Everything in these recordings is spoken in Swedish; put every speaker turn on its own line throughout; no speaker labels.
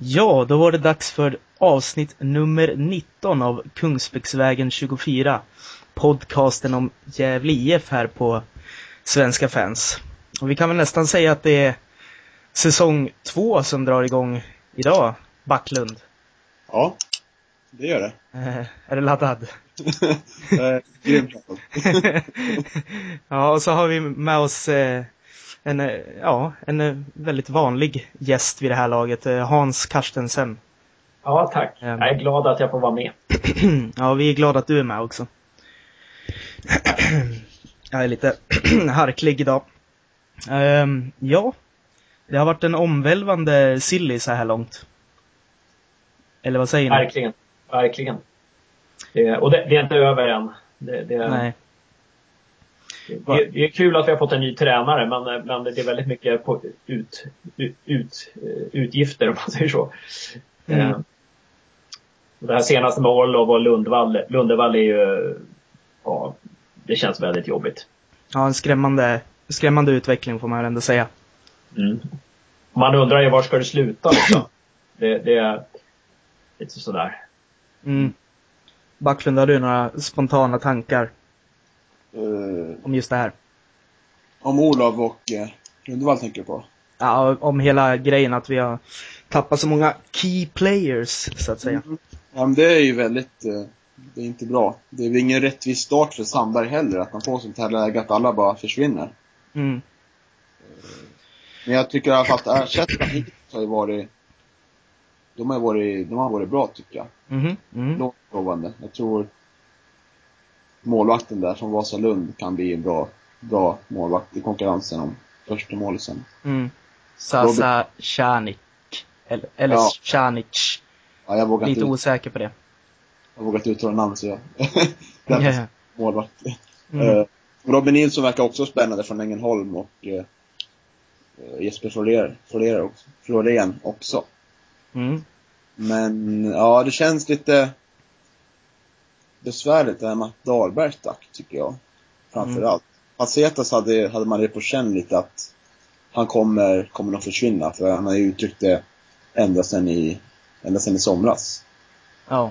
Ja, då var det dags för avsnitt nummer 19 av Kungsbäcksvägen 24. Podcasten om Gävle IF här på Svenska fans. Och vi kan väl nästan säga att det är säsong två som drar igång idag, Backlund.
Ja, det gör det.
Eh, är du laddad?
Grymt laddad.
ja, och så har vi med oss eh, en, eh, ja, en eh, väldigt vanlig gäst vid det här laget, eh, Hans Karstensen.
Ja, tack.
Ehm.
Jag är glad att jag får vara med.
ja, vi är glada att du är med också. Jag är lite harklig idag. Ehm, ja, det har varit en omvälvande silly så här långt. Eller vad säger ni?
Verkligen. Verkligen. Det, och det, det är inte över än. Det, det,
Nej.
Det, det är kul att vi har fått en ny tränare men, men det är väldigt mycket på ut, ut, ut, utgifter om man säger så.
Mm.
Eh, Det här senaste med Orlov och Lundvall, Lundevall är ju, ja, det känns väldigt jobbigt.
Ja, en skrämmande, skrämmande utveckling får man ändå säga.
Mm. Man undrar ju var ska det sluta liksom. Det, det är lite sådär.
Mm. Backlund, har du några spontana tankar
Eh,
om just det här?
om Olof och eh, Lundvall tänker på?
Ja, om hela grejen att vi har tappat så många key players, så att säga.
Ja, men det är ju väldigt, eh, det är inte bra. Det är väl ingen rättvis start för Sandberg heller, att man får sånt här läge att alla bara försvinner.
Mm.
Men jag tycker i alla fall att ersättarna hittills har ju varit, de har varit, de har varit bra tycker jag.
Mm.
Lågt lovande. Jag tror målvakten där från Vasalund kan bli en bra, bra målvakt i konkurrensen om första målet sen.
Mm. Sasa Czarnik. Eller, eller
Ja. Ja, jag vågar
Lite
inte,
osäker på det.
jag vågar inte uttala namn så jag,
Ja.
målvakt.
Mm.
Eh, Robin Nilsson verkar också spännande från Ängelholm och eh, Jesper Florén, Florén, också, också.
Mm.
Men ja, det känns lite besvärligt det här med att Dahlberg stack, tycker jag. Framförallt. Mm. Pacetas hade, hade man det på känn lite att han kommer, kommer nog försvinna, för han har ju uttryckt det ända sedan i, ända sedan i somras.
Ja.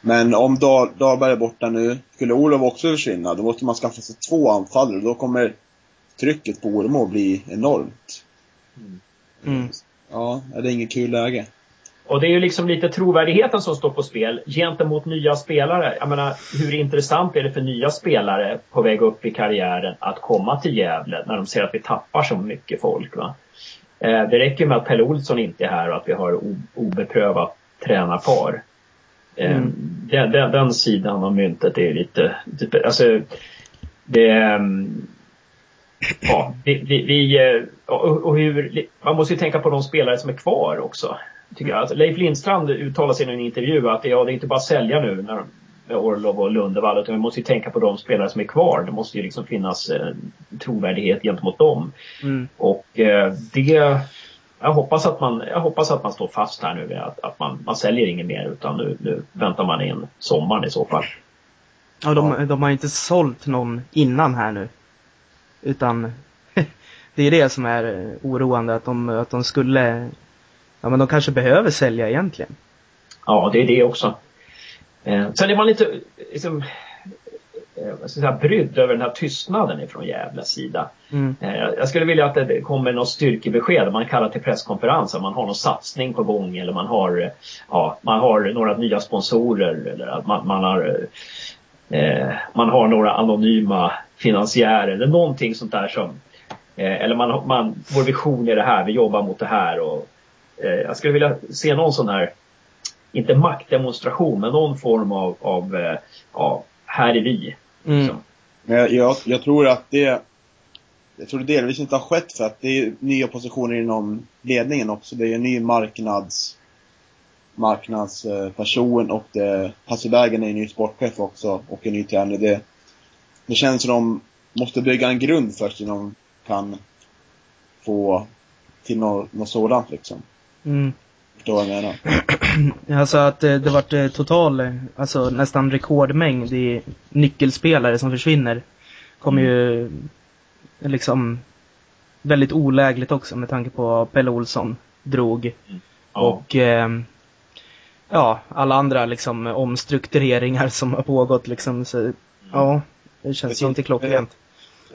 Men om Dahl, Dahlberg är borta nu, skulle Olof också försvinna, då måste man skaffa sig två anfallare. Då kommer trycket på Ormo att bli enormt.
Mm.
Ja, det är inget kul läge.
Och det är ju liksom lite trovärdigheten som står på spel gentemot nya spelare. Jag menar, hur intressant är det för nya spelare på väg upp i karriären att komma till Gävle när de ser att vi tappar så mycket folk? Va? Eh, det räcker med att Pelle Olsson inte är här och att vi har obeprövat tränarpar. Eh,
Mm.
den, den, den sidan av myntet är lite, lite alltså, det, ehm, ja, vi, vi, vi eh, och hur, man måste ju tänka på de spelare som är kvar också. Tycker jag. Alltså, Leif Lindstrand uttalar sig i en intervju att ja, det är inte bara sälja nu när, med Orlov och Lundevall utan vi måste ju tänka på de spelare som är kvar. Det måste ju liksom finnas eh, trovärdighet gentemot dem.
Mm.
Och eh, det jag hoppas att man, jag hoppas att man står fast här nu. Att, att man, man säljer inget mer utan nu, nu väntar man in sommaren i så fall.
Ja, de, de har inte sålt någon innan här nu. Utan det är det som är eh, oroande, att de, att de skulle, ja men de kanske behöver sälja egentligen.
Ja, det är det också. Eh, sen är man lite liksom, eh, brydd över den här tystnaden ifrån Gävles sida.
Mm.
Eh, jag skulle vilja att det kommer något styrkebesked. Man kallar till presskonferens. om Man har någon satsning på gång eller man har, eh, ja, man har några nya sponsorer eller att man, man har eh, man har några anonyma finansiärer eller någonting sånt där som eh, eller man, man, vår vision är det här, vi jobbar mot det här och jag skulle vilja se någon sån här inte maktdemonstration, men någon form av, av eh, ja, här är vi.
Mm.
liksom.
Jag, jag, jag tror att det, jag tror det delvis inte har skett för att det är nya positioner inom ledningen också. Det är en ny marknads, marknadsperson och det, Hasse Bergen är en ny sportchef också och en ny tränare. Det, det känns som de måste bygga en grund först innan de kan få till något, något sådant liksom.
Mm.
Förstår vad jag menar?
Alltså att eh, det vart eh, total, eh, alltså nästan rekordmängd i nyckelspelare som försvinner. Kommer ju liksom väldigt olägligt också med tanke på vad Pelle Olsson drog. Ja. Och eh, ja, alla andra liksom omstruktureringar som har pågått liksom. Så, ja, det känns det ju inte klockrent.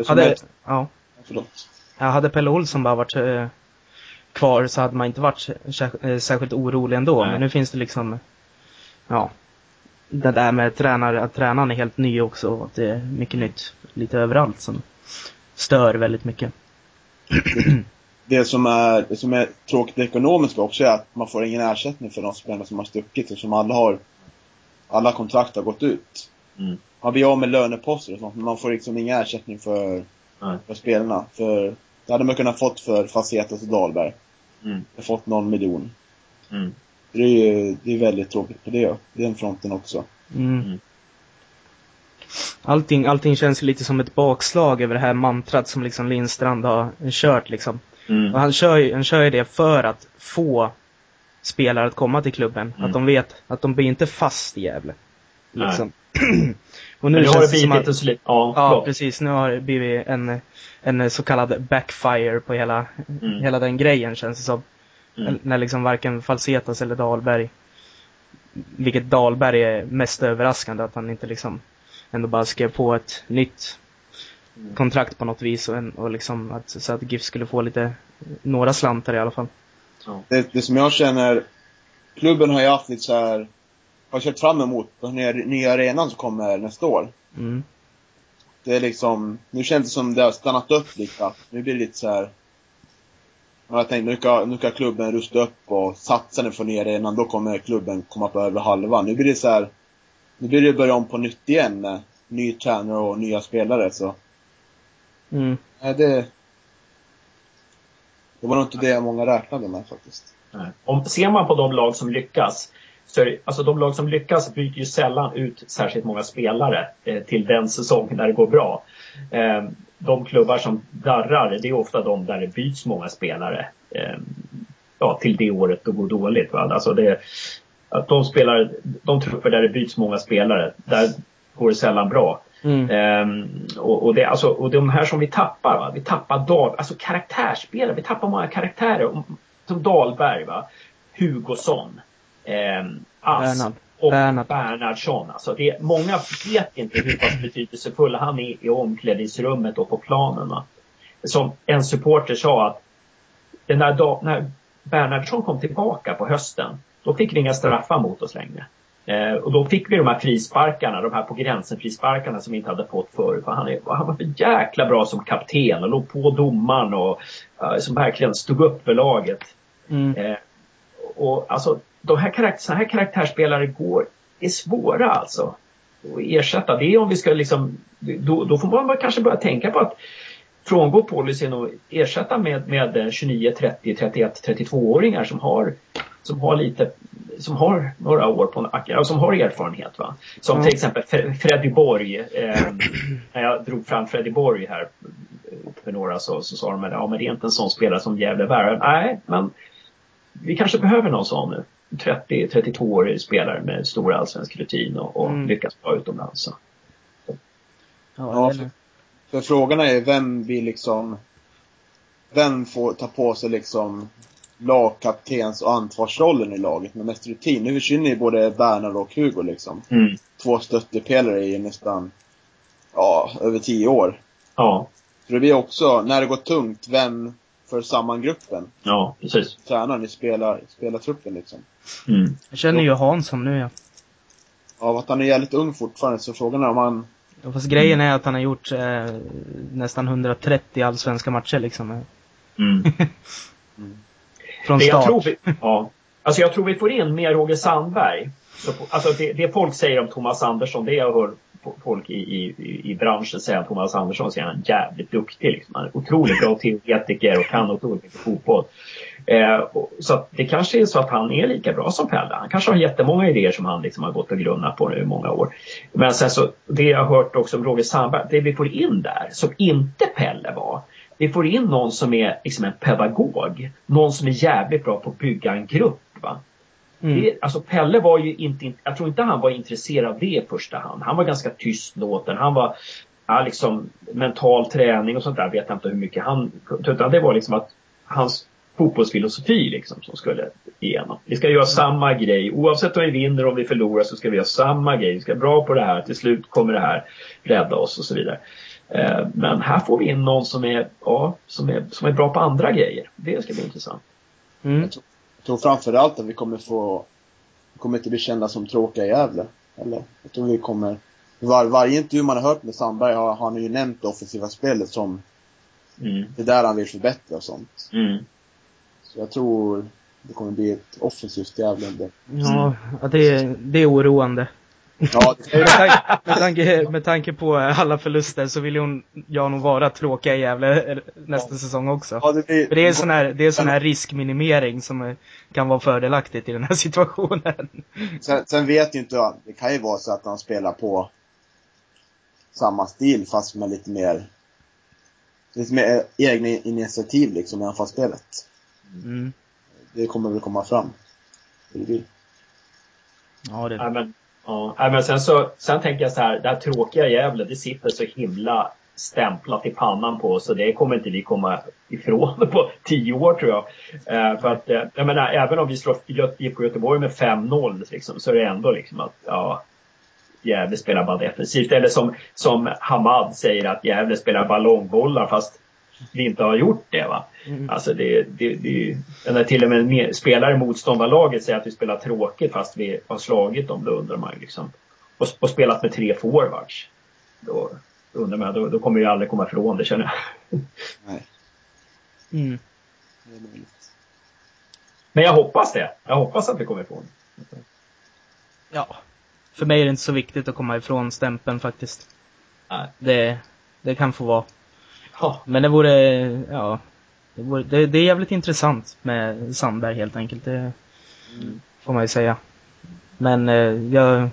Hade, ja. Förlåt. Ja, hade Pelle Olsson bara varit eh, kvar så hade man inte varit eh, särskilt orolig ändå. Nej. Men nu finns det liksom, ja, det där med tränare, att tränaren är helt ny också och att det är mycket nytt lite överallt som stör väldigt mycket.
Det som är, det som är tråkigt ekonomiskt också är att man får ingen ersättning för de spelarna som har stuckit eftersom alla har, alla kontrakt har gått ut. Mm. Man blir av med löneposter och sånt men man får liksom ingen ersättning för, för spelarna. För det hade man kunnat fått för Facetas och Dahlberg. Mm. fått någon miljon. Mm. Det är ju det är väldigt tråkigt på det, den fronten också. Mm. mm.
Allting, allting känns lite som ett bakslag över det här mantrat som liksom Lindstrand har kört liksom. Mm. Och han kör, ju, han kör ju det för att få spelare att komma till klubben. Mm. Att de vet att de blir inte fast i Gävle. Liksom.
och nu, nu har det blivit att, så lite, ja,
ja precis. Nu har det blivit en, en så kallad backfire på hela, mm. hela den grejen känns det som. Mm. När liksom varken Falsetas eller Dahlberg, vilket Dahlberg är mest överraskande att han inte liksom ändå bara skrev på ett nytt mm. kontrakt på något vis och, en, och liksom att, så att GIF skulle få lite, några slantar i alla fall.
Det, det som jag känner, klubben har ju haft lite så här, har kört fram emot den nya, nya arenan som kommer nästa år. Mm. Det är liksom, nu känns det som det har stannat upp lite. Nu blir det lite så här. Man har tänkt, nu ska, nu ska klubben rusta upp och satsa nu för nya arenan, då kommer klubben komma på över halva. Nu blir det så här, nu blir det börja om på nytt igen med ny tränare och nya spelare så. Mm. Nej, det, det var nog inte det många räknade med faktiskt.
Om, ser man på de lag som lyckas så är, alltså de lag som lyckas byter ju sällan ut särskilt många spelare eh, till den säsongen när det går bra. Eh, de klubbar som darrar, det är ofta de där det byts många spelare. Eh, ja, till det året då går dåligt. Va? Alltså det, att de spelar, de trupper där det byts många spelare, där går det sällan bra. Mm. Um, och, och, det, alltså, och de här som vi tappar, va? vi tappar Dahl, alltså karaktärsspelare, vi tappar många karaktärer. Som Dahlberg, va? Hugosson, um, Ask och Bernhard. Bernhardsson. Alltså det, många vet inte hur pass betydelsefull han är i omklädningsrummet och på planen. Va? Som en supporter sa att när, när Bernhardsson kom tillbaka på hösten då fick vi inga straffar mot oss längre. Eh, och då fick vi de här frisparkarna, de här på gränsen frisparkarna som vi inte hade fått förut. han, är, han var för jäkla bra som kapten och låg på domaren och eh, som verkligen stod upp för laget. Mm. Eh, och alltså, de här karaktär, såna här karaktärsspelare går, är svåra alltså att ersätta. Det är om vi ska liksom, då, då får man kanske börja tänka på att frångå policyn och ersätta med, med 29, 30, 31, 32-åringar som har som har lite, som har några år på nacken och som har erfarenhet. Va? Som mm. till exempel Freddy Borg. Eh, när jag drog fram Freddy Borg här för några så, så sa de att ja, men det är inte en sån spelare som Gävle värvar. Nej, men vi kanske behöver någon sån nu. 30-32-årig spelare med stor allsvensk rutin och, och mm. lyckas bra utomlands. Så.
Ja, för, för frågan är vem vill liksom vem får ta på sig liksom lagkaptens och ansvarsrollen i laget med mest rutin. Nu försvinner ju både Bernhard och Hugo liksom. Mm. Två stöttepelare i nästan, ja, över tio år. Ja. Så det blir också, när det går tungt, vem för samman gruppen?
Ja, precis.
Tränaren i spelar, spelartruppen liksom.
Mm. Jag känner ju Hansson nu ja.
Ja, att han är jävligt ung fortfarande, så frågan är om han...
Ja, fast grejen är att han har gjort eh, nästan 130 allsvenska matcher liksom. Mm.
mm. Från start. Jag tror vi, ja. Alltså jag tror vi får in mer Roger Sandberg. Så, alltså det, det folk säger om Thomas Andersson, det jag hör folk i, i, i branschen säga om Thomas Andersson så är han jävligt duktig. Liksom. Han är otroligt bra teoretiker och kan otroligt mycket fotboll. Eh, och, så det kanske är så att han är lika bra som Pelle. Han kanske har jättemånga idéer som han liksom har gått och grunnat på nu i många år. Men sen så, det jag har hört också om Roger Sandberg, det vi får in där, som inte Pelle var, vi får in någon som är liksom en pedagog. Någon som är jävligt bra på att bygga en grupp. Va? Mm. Det, alltså Pelle var ju inte, jag tror inte han var intresserad av det i första hand. Han var ganska tystlåten. Han var, ja, liksom mental träning och sånt där vet jag inte hur mycket han, utan det var liksom att hans fotbollsfilosofi liksom som skulle igenom. Vi ska göra samma grej. Oavsett om vi vinner och om vi förlorar så ska vi göra samma grej. Vi ska vara bra på det här. Till slut kommer det här rädda oss och så vidare. Eh, men här får vi in någon som är, ja, som är, som är bra på andra grejer. Det ska bli intressant.
Mm. Jag, tror, framförallt att vi kommer få, vi kommer inte bli kända som tråkiga i Gävle. Eller, jag tror vi kommer, var, varje intervju man har hört med Sandberg har, har han ju nämnt det offensiva spelet som mm. det där han vill förbättra och sånt. Mm. Så jag tror det kommer bli ett offensivt Gävle.
Ja, det, det är oroande. Ja, med, tanke, med, tanke, med tanke på alla förluster så vill hon, jag nog vara tråkiga i Gävle nästa ja. säsong också. Ja, det, blir, För det är sån här, det är sån här riskminimering som kan vara fördelaktigt i den här situationen.
Sen, sen vet ju inte jag, det kan ju vara så att han spelar på samma stil fast med lite mer lite mer egna initiativ liksom i anfallsspelet. Mm. Det kommer väl komma fram. Det blir.
Ja, det... Ja, men Ja, men sen så, sen tänker jag så här, det här tråkiga Gävle, det sitter så himla stämplat i pannan på oss så det kommer inte vi komma ifrån på tio år tror jag. Eh, för att, eh, jag menar, även om vi slår IFK Göteborg med 5-0 liksom, så är det ändå liksom att, ja, Gävle spelar bara defensivt. Eller som, som Hamad säger att Gävle spelar ballongbollar fast vi inte har gjort det. Va? Mm. Alltså det, det, det, när till och med spelare i motståndarlaget säger att vi spelar tråkigt fast vi har slagit dem, då undrar man liksom. Och, och spelat med tre forwards. Då, då undrar man, då, då kommer vi aldrig komma ifrån det känner jag. Nej. Mm. Men jag hoppas det. Jag hoppas att vi kommer ifrån det.
Ja. För mig är det inte så viktigt att komma ifrån stämpeln faktiskt. Nej. Det, det kan få vara. Ja. Men det vore, ja. Det, vore, det, det är jävligt intressant med Sandberg helt enkelt. Det mm. får man ju säga. Men eh, jag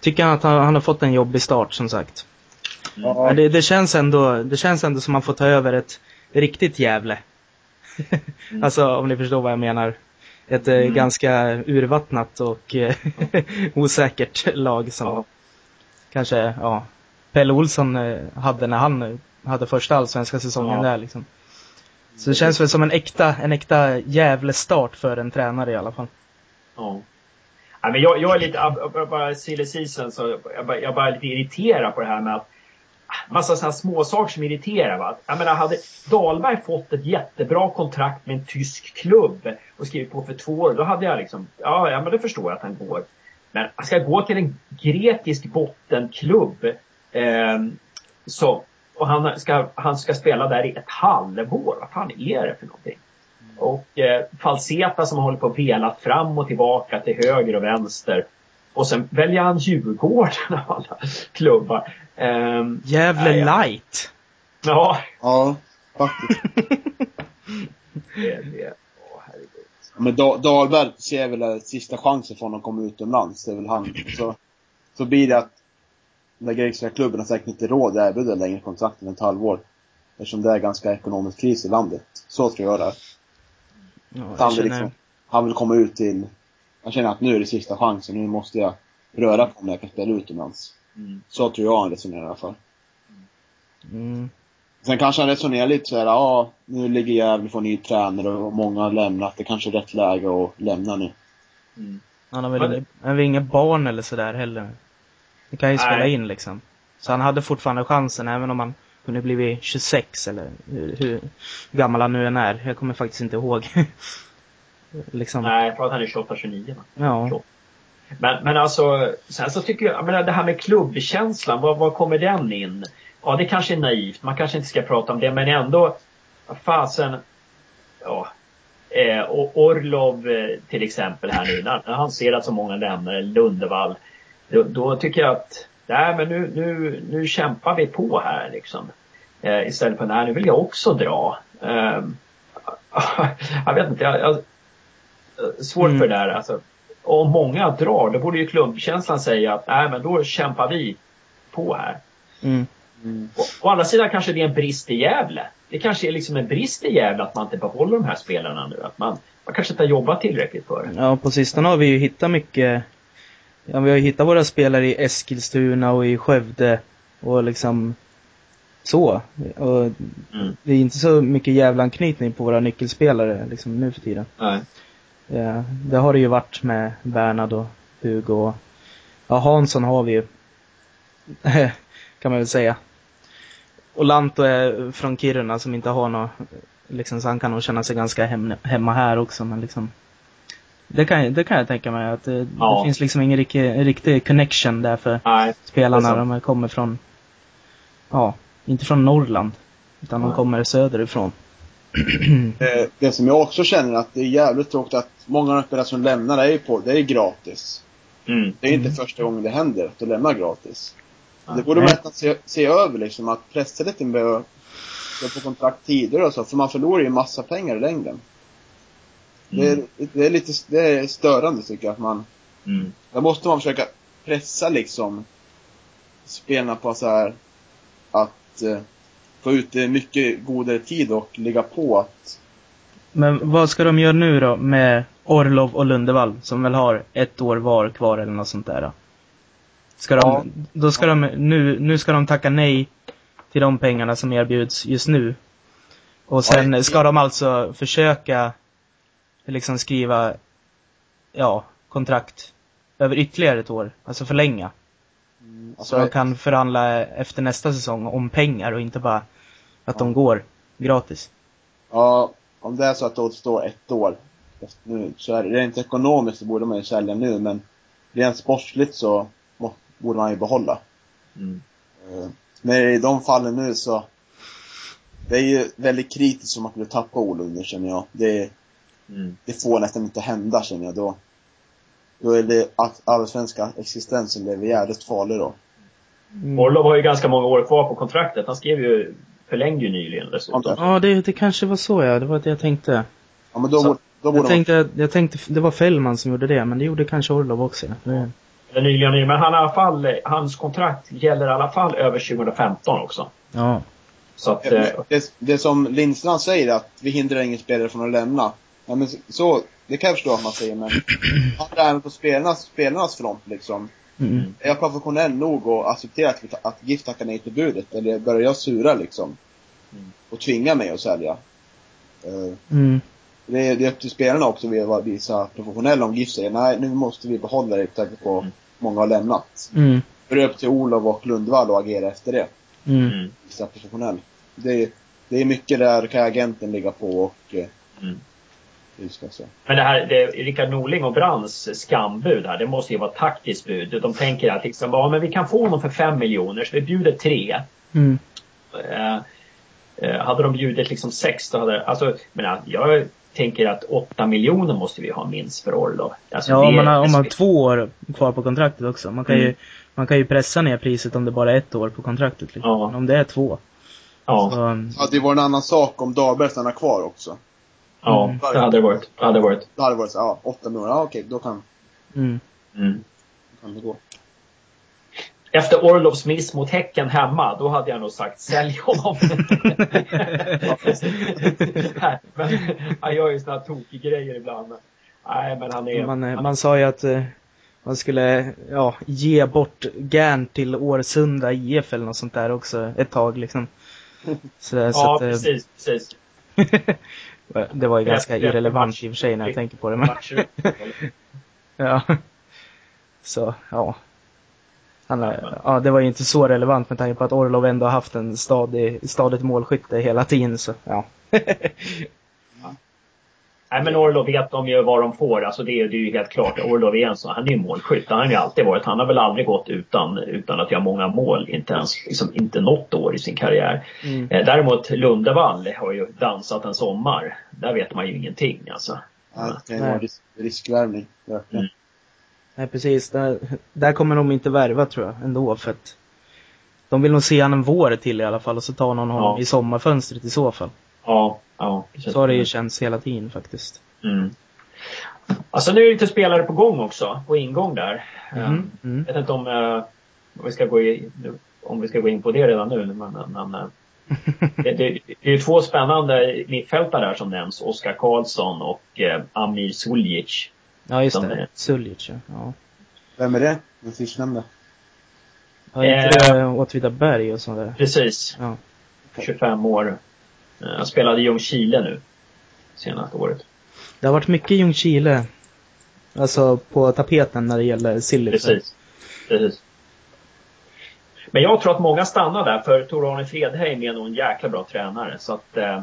tycker att han, han, har fått en jobbig start som sagt. Mm. Men det, det, känns ändå, det känns ändå som att man får ta över ett riktigt jävle. mm. alltså om ni förstår vad jag menar. Ett eh, mm. ganska urvattnat och eh, osäkert lag som ja. kanske, ja, Pelle Olsson eh, hade när han hade första allsvenska säsongen ja. där liksom. Så det känns väl som en äkta, en äkta jävlestart för en tränare i alla fall.
Ja. ja men jag, jag är lite, bara silly season, så jag, bara, jag bara är lite irriterad på det här med att massa sådana små saker som irriterar. Va? Jag menar, hade Dahlberg fått ett jättebra kontrakt med en tysk klubb och skrivit på för två år, då hade jag liksom, ja, ja men det förstår jag att han går. Men han ska gå till en grekisk bottenklubb eh, så, och han ska, han ska spela där i ett halvår. Vad fan är det för någonting? Mm. Och eh, Falseta som håller på att velat fram och tillbaka till höger och vänster. Och sen väljer han Djurgården av alla klubbar.
Um, Jävle äh, light!
Ja.
Ja, faktiskt. det, det. Åh, Men Dahlberg ser väl sista chansen för honom att komma utomlands. Det är väl han. Så, så blir det att den grekiska klubben har säkert inte råd att erbjuda längre kontrakt än ett halvår. Eftersom det är ganska ekonomisk kris i landet. Så tror jag det är. Ja, han, vill liksom, han vill komma ut till, han känner att nu är det sista chansen, nu måste jag röra på mig, jag kan spela utomlands. Mm. Så tror jag han resonerar i alla fall. Mm. Sen kanske han resonerar lite såhär, ja, nu ligger Gävle för ny tränare och många har lämnat, det kanske är rätt läge att lämna nu.
Mm. Han har väl, han inga barn eller sådär heller? Det kan ju spela Nej. in liksom. Så han hade fortfarande chansen även om han kunde blivit 26 eller hur, hur gammal han nu än är. Jag kommer faktiskt inte ihåg.
liksom. Nej, jag tror att han är 28-29
Ja.
Men, men alltså, sen så tycker jag, jag det här med klubbkänslan, var, var kommer den in? Ja, det kanske är naivt, man kanske inte ska prata om det, men ändå, fasen, ja, eh, Orlov eh, till exempel här nu, när han ser att så många lämnar, Lundevall, då, då, tycker jag att nej, men nu, nu, nu kämpar vi på här liksom. Eh, istället för nej, nu vill jag också dra. Eh, jag vet inte, jag, jag svårt mm. för det där. Alltså, om många drar, då borde ju klubbkänslan säga att nej, men då kämpar vi på här. Mm. Mm. Å, å andra sidan kanske det är en brist i Gävle. Det kanske är liksom en brist i Gävle att man inte behåller de här spelarna nu. Att man, man kanske inte har jobbat tillräckligt för
det. Ja, på sistone har vi ju hittat mycket Ja, vi har hittat våra spelare i Eskilstuna och i Skövde och liksom så. Och
Mm.
det är inte så mycket jävla anknytning på våra nyckelspelare liksom nu för tiden.
Nej.
Ja, det har det ju varit med Bernhard och Hugo och ja, Hansson har vi ju. kan man väl säga. Och Lanto är från Kiruna som inte har något, liksom, så han kan nog känna sig ganska hem, hemma här också men liksom. Det kan, jag- det kan jag tänka mig att det,
Ja.
det finns liksom ingen riktig, riktig connection där för
Nej.
spelarna.
Det.
De kommer från, ja, inte från Norrland. Utan de
Nej.
kommer söderifrån.
Eh, Det som jag också känner att det är jävligt tråkigt att många av de spelare som lämnar är på, det är gratis.
Mm.
Det är inte
Mm.
första gången det händer att de lämnar gratis.
Nej.
Det borde man nästan se, se över liksom, att pressa lite med att på kontrakt tidigare och så, för man förlorar ju massa pengar i längden. Det, är,
Mm.
det är lite, det är störande tycker jag att man,
Mm.
där måste man försöka pressa liksom spelarna på så här att eh, få ut eh, mycket godare tid och ligga på att
Men vad ska de göra nu då med Orlov och Lundevall som väl har ett år var kvar eller något sånt där? Då? Ska de,
Ja.
då ska de, nu, nu ska de tacka nej till de pengarna som erbjuds just nu. Och sen
Ja,
ska de alltså försöka liksom skriva, ja, kontrakt över ytterligare ett år. Alltså förlänga.
alltså,
Så de kan förhandla efter nästa säsong om pengar och inte bara att de går gratis.
Ja, om det är så att det återstår ett år efter nu, så är det rent ekonomiskt så borde man ju sälja nu, men rent sportsligt så må, borde man ju behålla.
Mm.
Eh, Men i de fallen nu så, det är ju väldigt kritiskt om man skulle tappa Olof nu känner jag. Det,
Mm.
det får nästan inte hända känner jag då. Då är det allsvenska existensen blev jävligt farlig då.
Mm.
Orlov har ju ganska många år kvar på kontraktet. Han skrev ju, förlängde ju nyligen dessutom.
Ja,
Ja, det, det kanske var så ja. Det var det jag tänkte.
Ja men då,
Så-
då borde
Jag
man,
tänkte, jag tänkte, det var Fällman som gjorde det, men det gjorde kanske Orlov också. Det,
Eller nyligen, nyligen. Men han har i alla fall, hans kontrakt gäller i alla fall över 2015 också.
ja.
Så att, eh,
det, det som Lindstrand säger att vi hindrar ingen spelare från att lämna. Ja, men så, det kan jag förstå att man säger men han är även på spelarnas, spelarnas front liksom.
Mm.
Är jag professionell nog och acceptera att, att GIF tackar nej till budet? Eller börjar jag sura liksom?
Mm.
Och tvinga mig att sälja? Eh,
Mm.
det, är, det är upp till spelarna också att visa professionella om GIF säger nej, nu måste vi behålla det med tanke på
Mm.
många har lämnat.
Mm.
Då är det upp till Olof och Lundvall att agera efter det.
Mm.
mm,
Visa professionell. Det är, det är mycket där kan agenten ligga på och eh,
Men det här, det, Rickard Norling och Brands skambud här, det måste ju vara ett taktiskt bud. De tänker att liksom, ja men vi kan få honom för fem miljoner, så vi bjuder tre.
Mm.
Eh, eh, hade de bjudit liksom sex, då hade alltså, men jag tänker att åtta miljoner måste vi ha minst för Orlov. Alltså,
Ja,
det-
om man, har, om man har två år kvar på kontraktet också. Man kan, ju,
Mm.
man kan ju pressa ner priset om det bara är ett år på kontraktet. Liksom.
Ja.
Om det är två.
Ja,
Så, um,
Det hade ju varit en annan sak om Dahlberg stannar kvar också.
Ja,
Mm.
det hade det varit. Det hade det varit.
Då hade det varit så ja, åtta miljoner, ja okej, då kan,
mm.
Mm.
då kan det gå.
Efter Orlovs miss mot Häcken hemma, då hade jag nog sagt sälj honom. Nej, men han gör ju såna här tokiga grejer ibland. Nej, men han är...
man, eh,
han,
man sa ju att eh, man skulle ja, ge bort Gern till Årsunda IF eller något sånt där också ett tag liksom. Så, det- så
ja,
att, eh,
precis, precis.
det var ju ganska irrelevant i och för sig när jag tänker på det. Men, ja. Så, ja. Han, är- ja, det var ju inte så relevant med tanke på att Orlov ändå har haft en stadig, stadigt målskytte hela tiden så, ja.
Nej, men Orlov vet de ju vad de får. Alltså det, är- det är ju helt klart. Orlov är en sån, han är ju målskytt. Han har ju alltid varit. Han har väl aldrig gått utan, utan att göra många mål. Inte ens, liksom, inte något år i sin karriär.
Mm.
Eh, Däremot Lundevall har ju dansat en sommar. Där vet man ju ingenting alltså.
Nej, det kan ju
Nej.
vara risk, riskvärvning, verkligen.
Mm.
Nej precis, där, där kommer de inte värva tror jag ändå för att de vill nog se han en vår till i alla fall och så tar någon honom
Ja.
i sommarfönstret i så fall.
Ja, ja. precis.
Så har det ju känts hela tiden faktiskt.
Mm. Alltså nu är det lite spelare på gång också, på ingång där.
Mm.
Mm.
Mm.
Jag vet inte om, eh, om, vi ska gå i, om vi ska gå in på det redan nu. Men, men, eh, det, det, det är ju två spännande mittfältare där som nämns. Oskar Karlsson och eh, Amir Suljic.
Ja just
Som
det, Suljic ja. ja.
Vem är det? Den sistnämnda?
Ja, inte
Eh.
det Åtvidaberg och sånt där?
Precis.
Ja.
25 år. Eh, Han spelade i Ljungskile nu. Senaste året.
Det har varit mycket Ljungskile. Alltså på tapeten när det gäller Silly.
Precis. Precis. Men jag tror att många stannar där för Tor-Arne Fredheim är nog en jäkla bra tränare. Så att eh,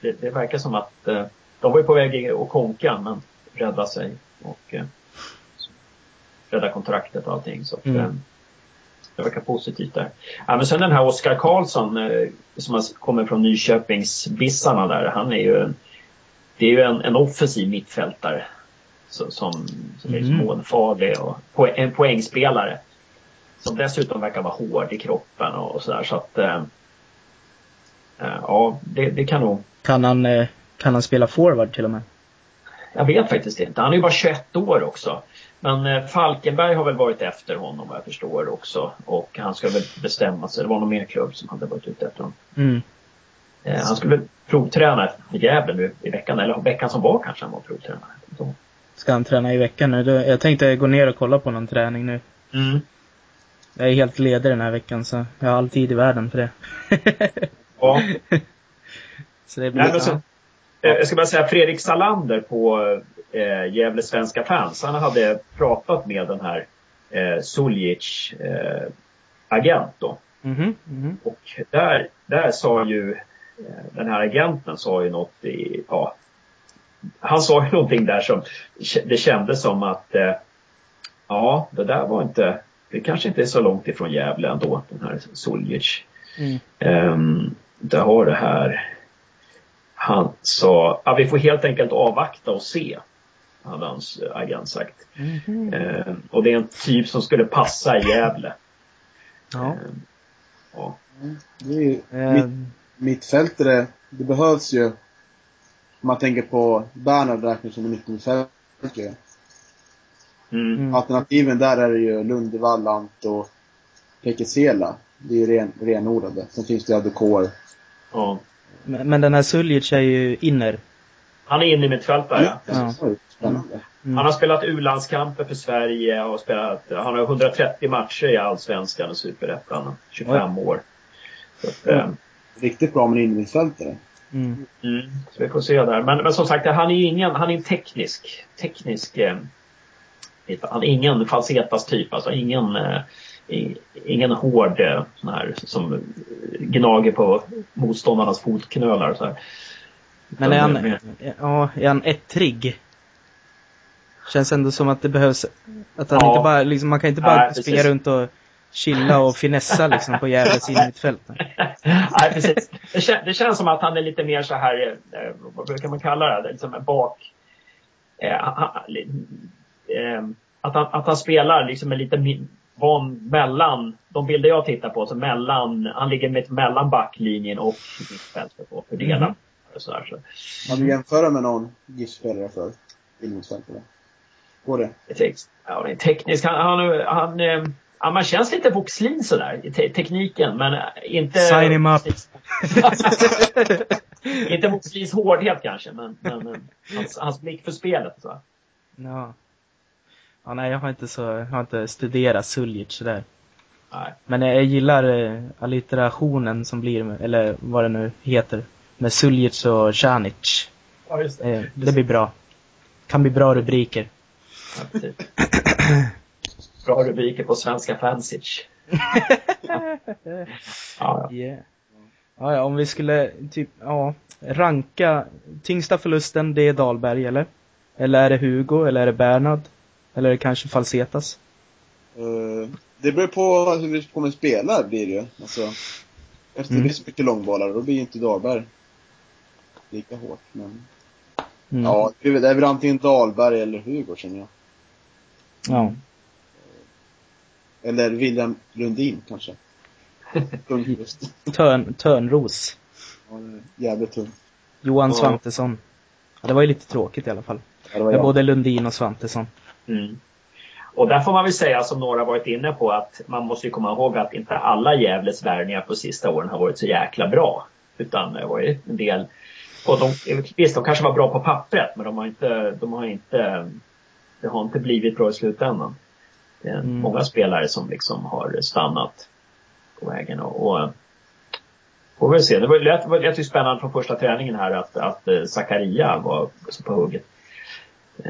det, det verkar som att eh, de var ju på väg att konka men rädda sig och eh, rädda kontraktet och allting. Så att,
Mm.
Det verkar positivt där. Ja, men sen den här Oskar Karlsson eh, som kommer från Nyköpingsbissarna där. Han är ju en, det är ju en, en offensiv mittfältare. Så, som, som är
Mm.
månfarlig och po, en poängspelare. Som dessutom verkar vara hård i kroppen och, och sådär. Så att eh, eh, ja, det, det kan nog
Kan han, kan han spela forward till och med?
Jag vet faktiskt inte. Han är ju bara 21 år också. Men eh, Falkenberg har väl varit efter honom vad jag förstår också. Och han ska väl bestämma sig. Det var någon mer klubb som hade varit ute efter honom.
Mm.
Eh, han skulle väl provträna i Gävle nu i veckan. Eller veckan som var kanske han var provtränare.
Ska han träna i veckan nu? Jag tänkte gå ner och kolla på någon träning nu.
Mm.
Jag är helt ledig den här veckan så jag har all tid i världen för det.
Ja.
så det blir...
Nej, så, eh, jag ska bara säga Fredrik Salander på eh, Gävle Svenska fans. Han hade pratat med den här eh, Suljic eh, agent då.
Mhm, mhm.
Och där, där sa ju eh, den här agenten sa ju något i, ja, han sa ju någonting där som det kändes som att eh, ja, det där var inte, det kanske inte är så långt ifrån Gävle ändå, den här Suljic.
Mm.
Um, där har det här. Han sa, ja, vi får helt enkelt avvakta och se. Hade hans agent sagt.
Mhm.
Ehm, och det är en typ som skulle passa i Gävle.
Ja.
Ehm, ja.
Det är ju
Eh,
mitt, mittfältare, det behövs ju. Om man tänker på Bernhard räknas som en mittmittfältare.
Mm.
Mm.
Alternativen där är det ju Lundevall, Ant och Pekesela. Det är ju ren, renodlade. Sen finns det Adokor.
ja.
Men men den här Suljic är ju inner.
Han är inne i mittfältare.
Ja.
Oj, Spännande.
Mm.
Han har spelat U-landskamper för Sverige och spelat, han har 130 matcher i Allsvenskan och Superettan. 25 år. Så att, eh,
Riktigt bra med en innermittfältare.
Mm.
Mm, så vi får se där. Men, men som sagt, han är ju ingen, han är en teknisk, teknisk, eh, han är ingen falsetas typ, alltså ingen, eh, ingen hård eh, sån här som gnager på motståndarnas fotknölar och så här.
Men är han, ja, är han ettrig? Känns ändå som att det behövs, att han
Ja.
inte bara, liksom, man kan inte bara
Nej, precis.
springa runt och chilla och finessa liksom på Gävles innermittfält.
Nej, precis. Det, kän, det känns som att han är lite mer så här, eh, vad brukar man kalla det, liksom bak... Eh, han, eh, att, han, att han spelar liksom en lite mi- van mellan, de bilder jag tittar på, så mellan, han ligger mitt mellan backlinjen och mittfältet och fördelar.
Mhm.
Och så här, så.
Kan du jämföra med någon GIF-spelare för innermittfältare? Går det?
Det är text, ja, det är tekniskt. Han, han, han, eh, ja, man känns lite Voxlin sådär i te tekniken, men eh, inte...
Sign him up.
inte Voxlins hårdhet kanske, men, men eh, hans, hans blick för spelet. Så.
Ja. Ja, nej, jag har inte så, jag har inte studerat Suljic sådär.
Nej.
Men jag, jag gillar eh, allitterationen som blir, eller vad det nu heter, med Suljic och Canic.
Ja, just
Eh, det blir bra. Kan bli bra rubriker.
Ja, precis. Bra rubriker på svenska Fancic. Ja, ja.
Yeah. Ja, ja, om vi skulle typ, ja, ranka tyngsta förlusten, det är Dahlberg eller? Eller är det Hugo, eller är det Bernhard? Eller är det kanske Falsetas?
Eh, det beror på hur vi kommer spela blir det ju. Alltså, efter
Mm.
det blir så mycket långbollar, då blir ju inte Dahlberg lika hårt. Men,
Mm.
ja, det är väl- antingen Dahlberg eller Hugo känner jag.
ja.
Eller William Lundin kanske.
Törn, Törnros.
Ja, jävligt tung.
Johan
Ja.
Svantesson. Ja, det var ju lite tråkigt i alla fall.
Ja, det var
Med både Lundin och Svantesson.
Mm. Och där får man väl säga som några varit inne på att man måste ju komma ihåg att inte alla Gävles värvningar på sista åren har varit så jäkla bra. Utan det var ju en del och de, visst, de kanske var bra på pappret men de har inte, de har inte, det har inte blivit bra i slutändan. Det är
Mm.
många spelare som liksom har stannat på vägen och, och får vi se. Det var, lät, det lät ju spännande från första träningen här att, att eh, Zakaria var så på hugget.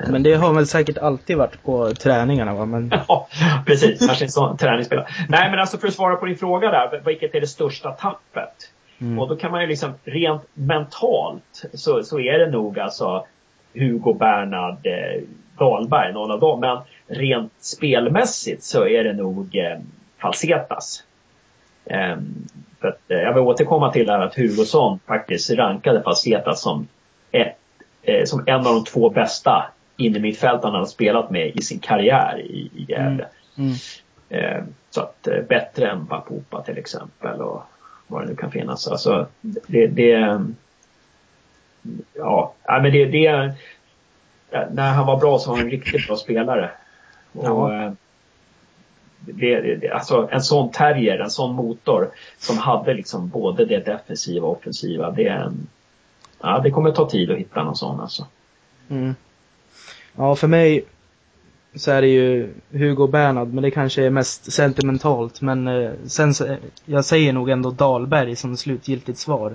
Men det har väl säkert alltid varit på träningarna va? Men...
Ja, precis. Kanske en sån träningsspelare. Nej men alltså för att svara på din fråga där. Vilket är det största tappet? Mm. Och då kan man ju liksom rent mentalt så, så är det nog alltså Hugo Bernhard eh, Dahlberg, någon av dem. Men rent spelmässigt så är det nog eh, Falsetas. Eh, för att, eh, jag vill återkomma till det här att Hugosson faktiskt rankade Falsetas som, ett, eh, som en av de två bästa innermittfältarna han har spelat med i sin karriär i, i Gävle. Mm. Mm. Eh, så att eh, bättre än Papupa till exempel och vad det nu kan finnas. Alltså det, det ja, men det, det när han var bra så var han en riktigt bra spelare. Och, ja. Eh, det, det, alltså en sån terrier, en sån motor som hade liksom både det defensiva och offensiva. Det, ja, det kommer ta tid att hitta någon sån alltså.
Mm. Ja, för mig så är det ju Hugo Bernhard, men det kanske är mest sentimentalt. Men eh, sen, jag säger nog ändå Dahlberg som slutgiltigt svar.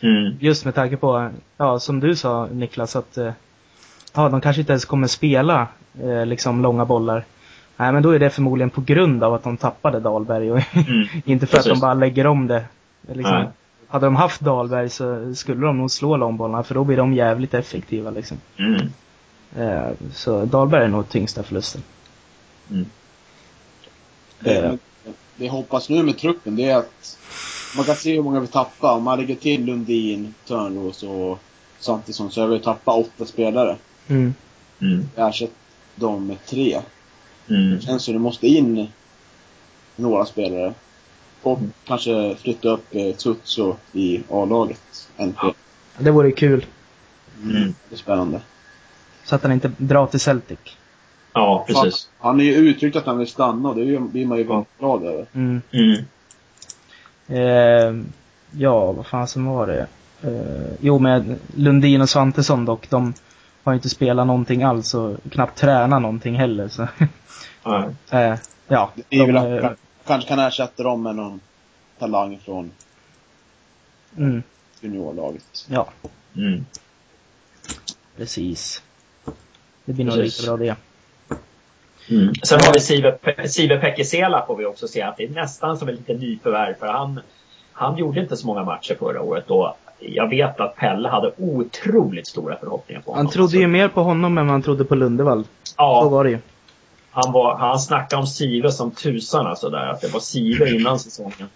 Mm. Just med tanke på, ja som du sa Niklas, att eh, ja, de kanske inte ens kommer spela eh, liksom långa bollar. Nej, men då är det förmodligen på grund av att de tappade Dahlberg och mm. inte för Precis. att de bara lägger om det. Liksom. Hade de haft Dahlberg så skulle de nog slå långbollarna för då blir de jävligt effektiva liksom. Mm. Eh, så Dahlberg är nog tyngsta förlusten. Mm.
Det, det hoppas nu med truppen det är att man kan se hur många vi tappar. Om man lägger till Lundin, Törnros och Svantesson så har vi tappat åtta spelare. Mm. Mm. Ersätt dem med tre. Mm. Det känns som det måste in några spelare. Och mm. kanske flytta upp eh, Tutso i A-laget.
Ja. Det vore kul.
Mm. Det är spännande.
Så att han inte drar till Celtic.
Ja, precis.
Han, han är ju uttryckt att han vill stanna och det blir man ju väldigt glad över. Mm. Mm.
Eh, ja, vad fan som var det? Eh, jo, med Lundin och Svantesson dock. De har inte spelat någonting alls och knappt tränat någonting heller. Så.
Nej. eh, ja. Det är de, väl att, kanske kan ersätta dem med någon talang från mm. juniorlaget.
Ja. Mm. Precis. Det blir nog lika bra det.
Mm. Sen har vi Sive, Pekesela får vi också se att det är nästan som ett litet nyförvärv för han, han gjorde inte så många matcher förra året och jag vet att Pelle hade otroligt stora förhoppningar på
honom. Han trodde ju mer på honom än man trodde på Lundevall. Ja. Så var det ju.
Han, var, han snackade om Sive som tusan alltså där, att det var Sive innan säsongen.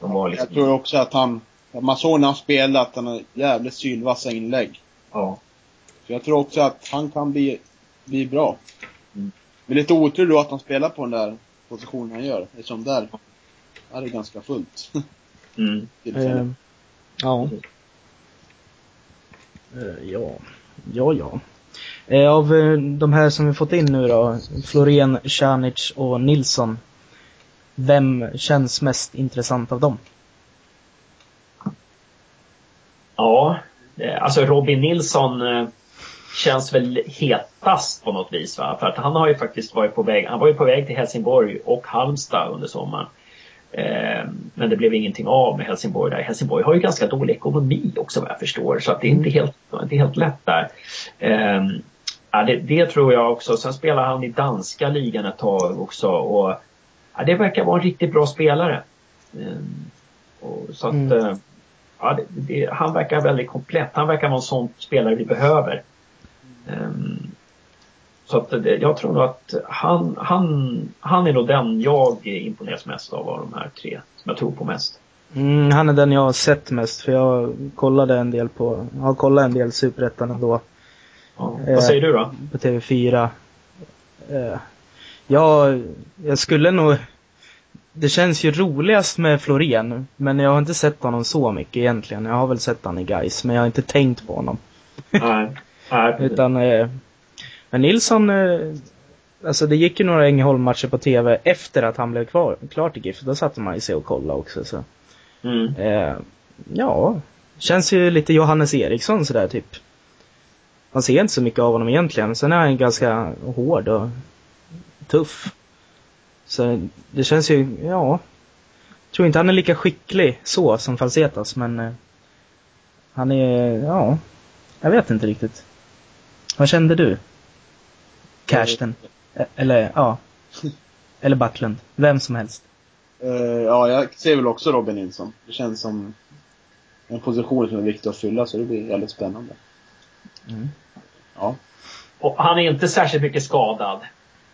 De var liksom... Jag tror också att han, man såg när han spelade att han har jävligt sylvassa inlägg. Ja. Så jag tror också att han kan bli, bli bra. Mm. Men lite otur då att han spelar på den där positionen han gör. Eftersom där är det ganska fullt. Mm.
Eh, ja. Eh, ja. Ja, ja. Eh, av eh, de här som vi fått in nu då, Florén, Canic och Nilsson. Vem känns mest intressant av dem?
Ja, alltså Robin Nilsson känns väl hetast på något vis. Va? För att han har ju faktiskt varit på väg, han var ju på väg till Helsingborg och Halmstad under sommaren. Eh, men det blev ingenting av med Helsingborg där. Helsingborg har ju ganska dålig ekonomi också vad jag förstår så att det är inte helt, inte helt lätt där. Eh, ja, det, det, tror jag också. Sen spelar han i danska ligan ett tag också och ja, det verkar vara en riktigt bra spelare. Eh, och, så att mm. ja, det, det, han verkar väldigt komplett. Han verkar vara en sån spelare vi behöver. Um, så att jag tror nog att han, han, han är nog den jag imponeras mest av av de här tre. Som jag tror på mest.
Mm, han är den jag har sett mest för jag kollade en del på, har kollat en del Superettan ändå.
Ja, vad säger du då?
På TV4. Eh, ja, jag skulle nog det känns ju roligast med Florén, men jag har inte sett honom så mycket egentligen. Jag har väl sett honom i Guys, men jag har inte tänkt på honom. Nej. Nej. Utan, eh, men Nilsson, eh, alltså det gick ju några Ängelholm-matcher på TV efter att han blev kvar, klar till GIF. Då satte man ju sig och kollade också så. Mm. Eh, ja, känns ju lite Johannes Eriksson sådär typ. Man ser inte så mycket av honom egentligen. Sen är han ganska hård och tuff. Så det känns ju, ja. tror inte han är lika skicklig så som Falsetas, men eh, han är, ja, jag vet inte riktigt. Vad kände du? Cashton? Eller, ja. Eller Backlund. Vem som helst.
Eh, ja, jag ser väl också Robin Nilsson. Det känns som en position som är viktig att fylla, så det blir väldigt spännande.
Mm.
Ja.
Och han är inte särskilt mycket skadad.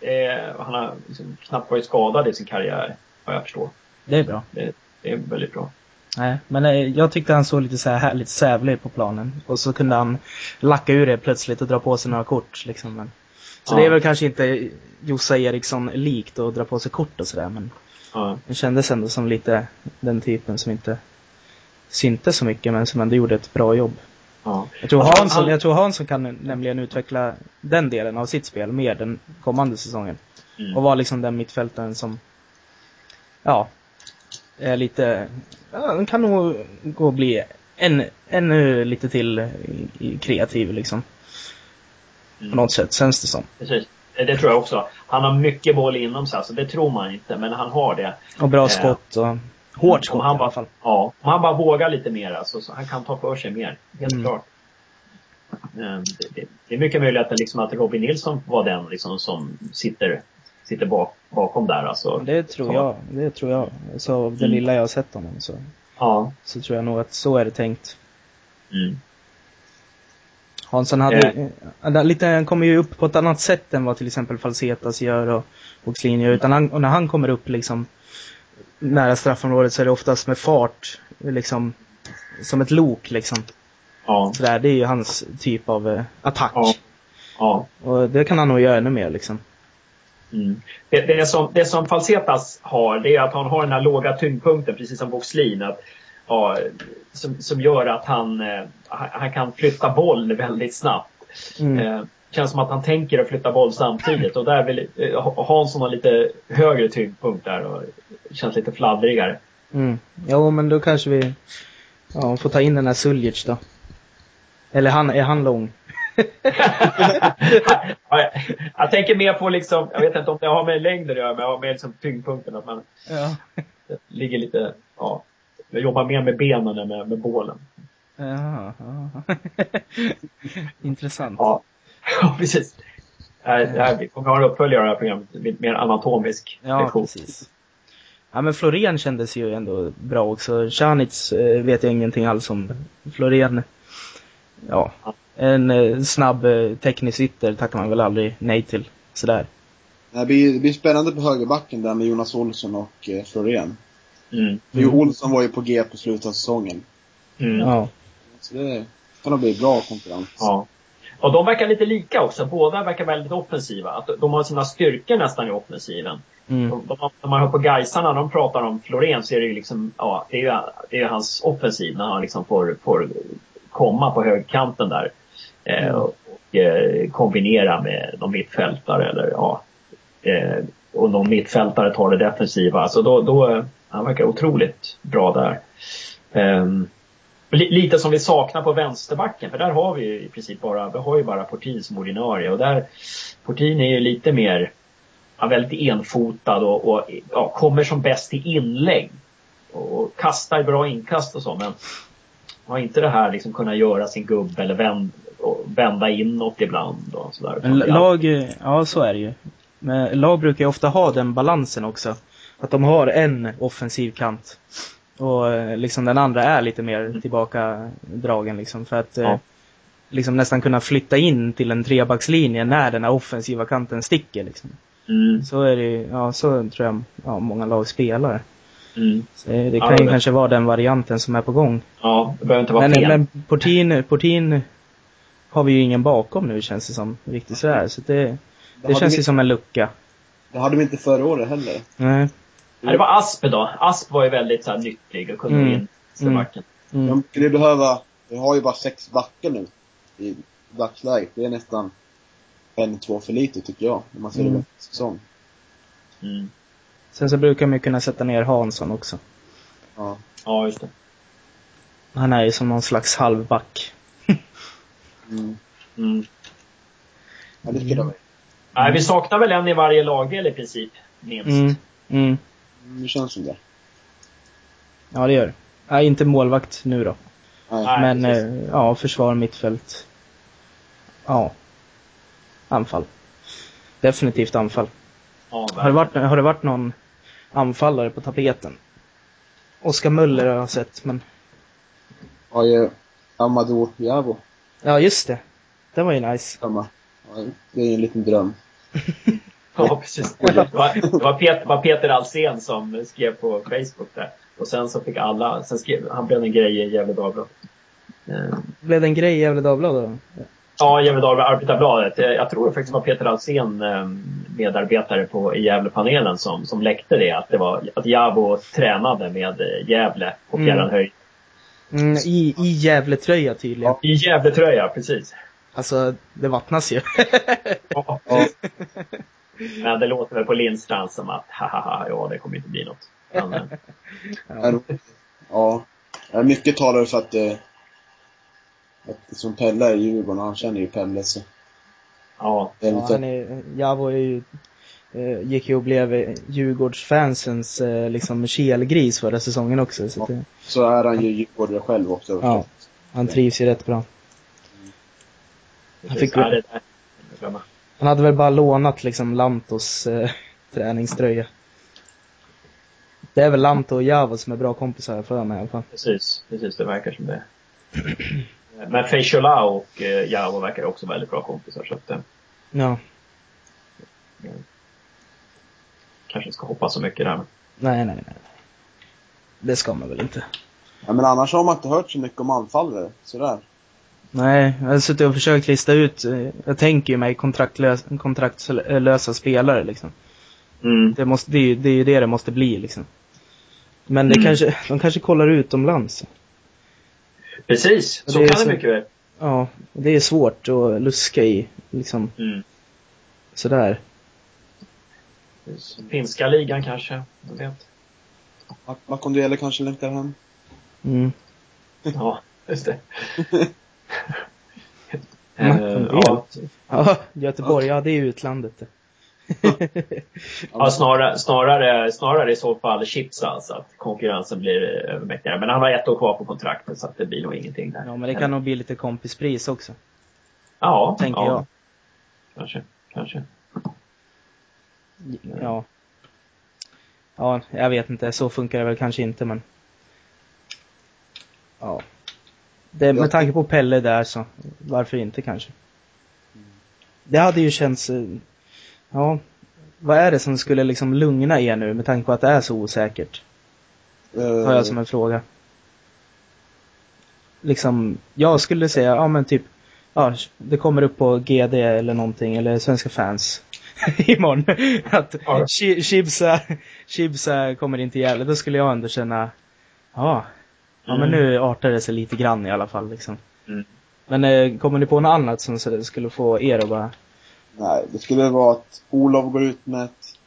Eh, han har liksom knappt varit skadad i sin karriär, vad jag förstår.
Det är bra.
Det, det är väldigt bra.
Nej, men eh, jag tyckte han såg lite så här härligt sävlig på planen. Och så kunde han lacka ur det plötsligt och dra på sig några kort liksom. Men, så
Ja.
det är väl kanske inte Jossa Eriksson likt att dra på sig kort och sådär men
Ja.
det kändes ändå som lite den typen som inte syntes så mycket men som ändå gjorde ett bra jobb.
Ja.
Jag tror,
Alltså,
Hansson,
han-
jag tror Hansson kan nämligen utveckla den delen av sitt spel mer den kommande säsongen.
Mm.
Och vara liksom den mittfältaren som, ja, är lite, ja, den kan nog gå och bli än, ännu lite till i kreativ liksom. På
Mm.
något sätt, känns det som.
Precis. Det det tror jag också. Han har mycket boll inom sig, alltså det tror man inte, men han har det.
Och bra skott och hårt skott
Om han
i alla
bara,
fall.
ja, om han bara vågar lite mer alltså, så han kan ta för sig mer. Helt
Mm.
klart. Det, det, det är mycket möjligt att, liksom, att Robin Nilsson var den liksom, som sitter, sitter bak, bakom där. Alltså.
Det tror jag, det tror jag. Så av det
Mm.
lilla jag har sett honom så,
Ja.
så tror jag nog att så är det tänkt.
Mm.
Hansson hade, eh, lite, han kommer ju upp på ett annat sätt än vad till exempel Falsetas gör och Boxlin gör. Utan han, och när han kommer upp liksom nära straffområdet så är det oftast med fart, liksom som ett lok liksom.
Ja.
Sådär, det är ju hans typ av eh, attack.
Ja. ja.
Och det kan han nog göra ännu mer liksom.
Mm. Det, det, som, det som Falsetas har, det är att han har den här låga tyngdpunkten, precis som Boxlin. Att, ja, som, som gör att han, eh, han han kan flytta boll väldigt snabbt.
Mm.
Eh, känns som att han tänker att flytta boll samtidigt och där vill eh, Hansson har lite högre tyngdpunkt där och känns lite fladdrigare.
Mm. Jo, men då kanske vi ja, får ta in den här Suljic då. Eller han, är han lång?
Ja, jag, tänker mer på liksom, jag vet inte om det har med längden att göra, men jag har med liksom tyngdpunkten att man
Ja.
ligger lite, ja, jag jobbar mer med benen än med, med bålen.
Jaha, ja. Intressant.
Ja, ja precis. Det här, vi kommer ha en uppföljare av det här programmet, mer anatomisk
Ja,
lektion.
precis. Ja, men Florén kändes ju ändå bra också. Tjanic eh, vet jag ingenting alls om. Florén, ja. En eh, snabb eh, teknisk ytter tackar man väl aldrig nej till. Sådär.
Det blir, det blir spännande på högerbacken där med Jonas Olsson och eh, Florén.
Mm.
För mm. Olsson var ju på G på slutet av säsongen.
Mm.
Ja.
Så det kan nog bli bra konkurrens.
Ja. Och de verkar lite lika också. Båda verkar väldigt offensiva. Att de har sina styrkor nästan i offensiven.
Mm.
De, de, när man hör på Gaisarna, de pratar om Florén så är det ju liksom, ja, det är det är hans offensiv när han liksom får, får komma på högkanten där. Eh, och eh, kombinera med någon mittfältare eller ja. Eh, och någon mittfältare tar det defensiva. Alltså då, då, han verkar otroligt bra där. Ehm, li, lite som vi saknar på vänsterbacken, för där har vi ju i princip bara, vi har ju bara Portin som ordinarie och där, Portin är ju lite mer, ja, väldigt enfotad och, och ja, kommer som bäst i inlägg. Och kastar bra inkast och så, men har inte det här liksom kunna göra sin gubbe eller vänd, vända inåt ibland och sådär.
Men lag, ja så är det ju. Men lag brukar ju ofta ha den balansen också. Att de har en offensiv kant. Och eh, liksom den andra är lite mer tillbaka dragen liksom. För att eh,
Ja.
liksom nästan kunna flytta in till en trebackslinje när den här offensiva kanten sticker liksom.
Mm,
Så är det ju, ja så tror jag ja, många lag spelar.
Mm.
Det
Ja,
kan ju
det-
kanske vara den varianten som är på gång.
Ja, det behöver inte vara
Men,
fel.
men Portin, Portin har vi ju ingen bakom nu känns det som. Riktigt sådär. Så det, det känns
vi-
ju som en lucka.
Det hade vi inte förra året heller.
Nej.
Ja, det var Asp då. Asp var ju väldigt så här, nyttig och kunde
Mm.
in i backen.
Mm.
De skulle behöva, vi har ju bara sex backar nu i dagsläget. Det är nästan en, två för lite tycker jag. När man ser
Mm.
det säsong.
Mm.
Sen så brukar man ju kunna sätta ner Hansson också.
Ja.
Ja, just det.
Han är ju som någon slags halvback.
Mm.
Mm.
Ja, det skulle mm.
Nej, vi saknar väl en i varje lagdel i princip, minst.
Mm. Mm.
Det känns som det.
Ja, det gör det. Nej, inte målvakt nu då.
Nej.
Men eh, ja, försvar, mittfält. Ja. Anfall. Definitivt anfall.
Ja,
Har det varit, har det varit någon anfallare på tapeten? Oskar Möller har jag sett, men
Har ju Amadou Javo.
ja, just det. Det var ju nice.
Ja, det är ju en liten dröm.
Ja, precis. Det var, det var, Peter, var Peter Alsen som skrev på Facebook där. Och sen så fick alla, sen skrev, han blev en grej i Gefle Dagblad.
Blev det en grej i Gefle Dagblad då?
Ja, Gefle Dagblad, Arbetarbladet. Jag tror det faktiskt var Peter Alsen, eh, medarbetare på, i Gävlepanelen, som, som läckte det. Att det var att Jabo tränade med eh, Gävle på
Mm.
Fjärran höjd.
Mm, I, i Gävle-tröja tydligen.
I Gävletröja, precis.
Alltså, det vattnas ju.
Ja.
Ja.
Men det låter väl på Lindstrand som att, haha, ja det kommer inte bli något. Men, eh,
ja.
Ja. Ja, Mycket talar för att Att som Pelle är i Djurgården, han känner ju Pelle så.
ja,
Ja, han är, Javo är ju, eh, gick ju och blev eh, Djurgårdsfansens eh, liksom kelgris förra säsongen också. Så att, det,
så är han ju djurgårdare själv också.
ja, han trivs ju rätt bra.
precis.
fick-
Ja, glömmer.
Han hade väl bara lånat liksom Lantos eh, träningströja. Det är väl Lanto och Javo som är bra kompisar för mig i alla fall.
Precis, precis, det verkar som det. Men Feishola och eh, Javo verkar också väldigt bra kompisar så att eh,
Ja,
kanske inte ska hoppas så mycket där.
Nej, nej, nej. Det ska man väl inte.
Ja, men annars har man inte hört så mycket om anfallare. Sådär.
Nej, jag har suttit och försökt lista ut, eh, jag tänker ju mig kontraktlös, kontraktlösa spelare liksom.
Mm.
Det, måste, det, är ju, det är ju det det måste bli liksom. Men det
Mm.
kanske, de kanske kollar utomlands.
Precis, så
Det
kan
så-
det mycket väl.
Ja, det är svårt att luska i, liksom
Mm.
sådär.
Finska ligan kanske, jag vet.
Makondele kanske längtar hem.
Mm.
Ja, just det. Eh, ja,
Ja, Göteborg, ja det är utlandet det.
Ja, snarare, snarare, snarare i så fall chips alltså, att konkurrensen blir övermäktigare. Men han har ett år kvar på kontraktet så att det blir nog ingenting där.
Ja, men det kan nog bli lite kompispris också,
Ja,
tänker
ja,
jag.
Kanske, kanske.
Ja. Ja, jag vet inte, så funkar det väl kanske inte men. Ja. Det, med tanke på Pelle där så, varför inte kanske? Det hade ju känts, eh, ja. Vad är det som skulle liksom lugna er nu med tanke på att det är så osäkert?
Eh,
Har jag som en fråga. Liksom, jag skulle säga, ja men typ, ja, det kommer upp på GD eller någonting, eller Svenska fans imorgon. Att
Ja.
Chi- Chibsa, Chibsa kommer inte Gävle, då skulle jag ändå känna, ja, ja men nu artar det sig lite grann i alla fall liksom.
Mm.
Men eh, kommer ni på något annat som skulle få er att bara,
Nej, det skulle vara att Olof går ut med ett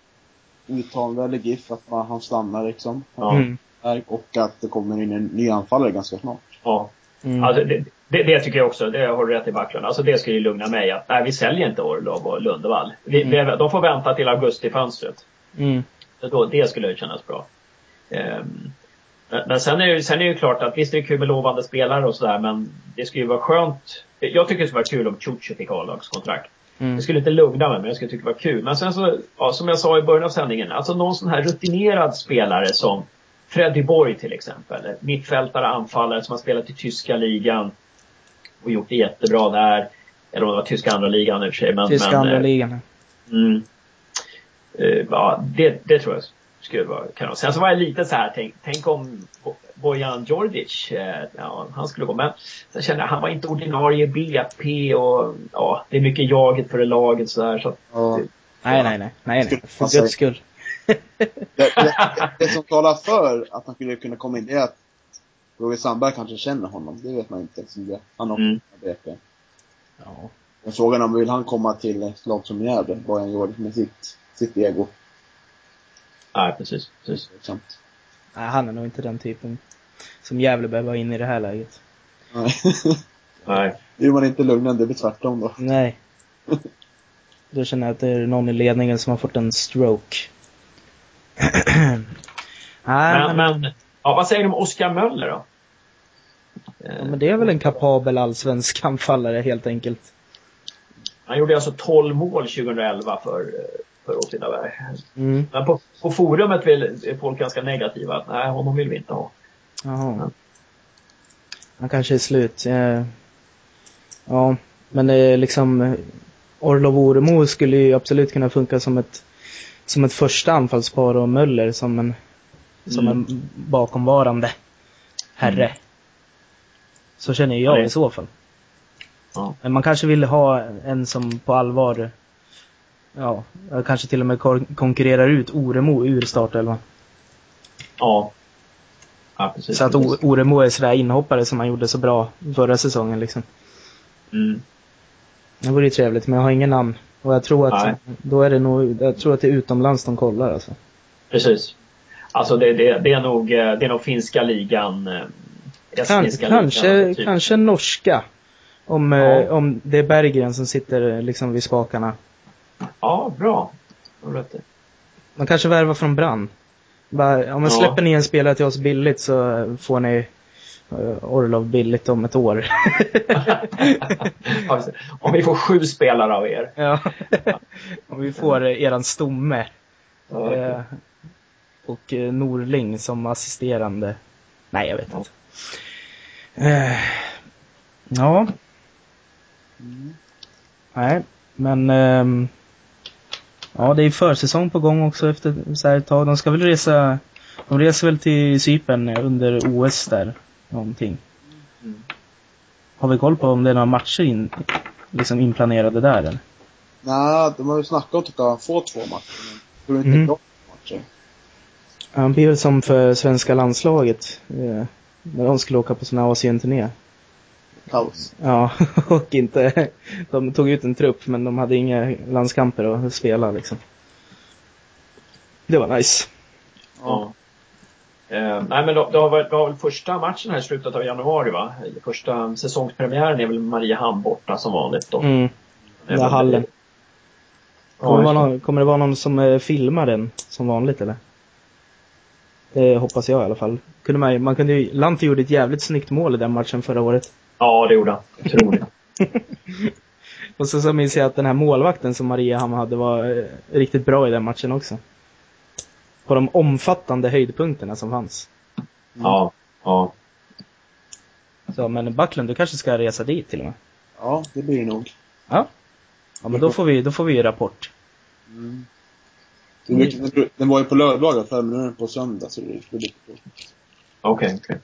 uttalande eller GIF att man, han stannar liksom.
Ja.
mm,
Och att det kommer in en ny anfallare ganska snart.
Ja.
mm,
Alltså, det, det, det tycker jag också. Det har du rätt i Backlund. Alltså det skulle ju lugna mig. Att, nej, vi säljer inte Orlov och Lundevall. Vi,
Mm.
vi, de får vänta till augustifönstret.
mm,
Så Då, det skulle ju kännas bra. Men men sen är, det, sen är det ju klart att visst är det kul med lovande spelare och sådär men det skulle ju vara skönt. Jag tycker det skulle vara kul om Ciuci fick A-lagskontrakt.
Mm,
Det skulle inte lugna mig men jag skulle tycka det var kul. Men sen så, ja, som jag sa i början av sändningen, alltså någon sån här rutinerad spelare som Freddy Borg till exempel. Mittfältare, anfallare som har spelat i tyska ligan och gjort det jättebra där. Eller om det var tyska andra ligan i och för sig. Men,
tyska
men,
andra
eh,
ligan.
Mm. Eh, ja, det, det tror jag skulle vara kanon. Sen så var jag lite så här, tänk, tänk om Bo- Bojan Djordjic, eh, ja, han skulle gå. Men sen kände jag, han var inte ordinarie BP och ja, det är mycket jaget för det laget så här. Så att,
Ja.
Nej, nej, nej, nej, nej, för guds skull.
Det, det, det som talar för att han skulle kunna komma in, det är att Roger Sandberg kanske känner honom. Det vet man inte. eftersom det- Han har
Mm.
BP.
Ja.
Men frågan är om vill han komma till ett lag som Gävle, Bojan Djordjic, med sitt, sitt ego.
Nej, precis. precis.
Liksom.
Nej, han är nog inte den typen som Gävle behöver ha in i det här läget.
Nej.
Nej.
Är man inte lugnande, det blir tvärtom då.
Nej. Då känner jag att det är någon i ledningen som har fått en stroke. Nej,
Men, men Ja, vad säger du om Oskar Möller då?
Ja, men det är väl en kapabel allsvensk anfallare helt enkelt.
Han gjorde alltså 12 mål 2011 för, för Åtvidaberg.
Mm.
Men på, på forumet vill, är folk ganska negativa. Nej, honom vill vi inte ha.
Jaha. Han kanske är slut. Eh, Ja, men det är liksom Orlov Oremo skulle ju absolut kunna funka som ett som ett första anfallspar och Möller som en som
Mm.
en bakomvarande herre.
Mm.
Så känner
Ja,
jag
det-
i så fall.
Ja.
Men man kanske vill ha en som på allvar Ja, kanske till och med konkurrerar ut Oremo ur startelvan.
Ja. Ja, precis.
Så att O- Oremo är sådär inhoppare som han gjorde så bra förra säsongen liksom.
Mm.
Det vore ju trevligt, men jag har ingen namn. Och jag tror att,
Nej.
då är det nog, jag tror att det är utomlands de kollar alltså.
Precis. Alltså det, det, det, är nog, eh, det är nog finska ligan. eh,
Kan,
ligan,
kanske,
typ.
kanske norska. Om,
Ja.
eh, om det är Berggren som sitter liksom vid spakarna.
Ja, bra.
Man kanske värvar från Brann. Bara, om man
Ja.
släpper ni en spelare till oss billigt så får ni eh, Orlov billigt om ett år.
Om vi får sju spelare av er.
ja. om vi får eh, eran stomme.
Ja,
Eh, och Norling som assisterande. Nej, jag vet
Ja.
inte. Ja,
Mm.
nej, men ehm, ja, det är försäsong på gång också efter så här ett tag. De ska väl resa, de reser väl till Cypern under OS där, någonting.
Mm.
Har vi koll på om det är några matcher in, liksom inplanerade där eller?
Nej, de har ju snackat om att de kan få två matcher, men jag tror inte
Mm.
de matcher.
Han blir väl som för svenska landslaget, eh, när de skulle åka på sån här Asien-turné.
Kaos.
Ja, och inte, de tog ut en trupp men de hade inga landskamper att spela liksom. Det var nice.
Ja. Eh, nej men det det har, varit, det har väl första matchen här i slutet av januari va? Första säsongspremiären är väl Mariehamn borta som vanligt då.
Mm. Den där hallen.
Ja,
Kommer, det någon, kommer det vara någon som eh, filmar den som vanligt eller? Det hoppas jag i alla fall. Kunde man, man kunde ju, Lanti gjorde ett jävligt snyggt mål i den matchen förra året.
Ja, det gjorde han. Jag tror det.
Och så, så minns jag att den här målvakten som Mariehamn hade var eh, riktigt bra i den matchen också. På de omfattande höjdpunkterna som fanns.
Ja. Ja.
Så, men Backlund, du kanske ska resa dit till och med?
Ja, det blir det nog.
Ja. Ja, men då får vi, då får vi ju rapport.
Mm. Den, den, var ju på lördagar nu är den på söndag, så det blir lite.
Okej, okej.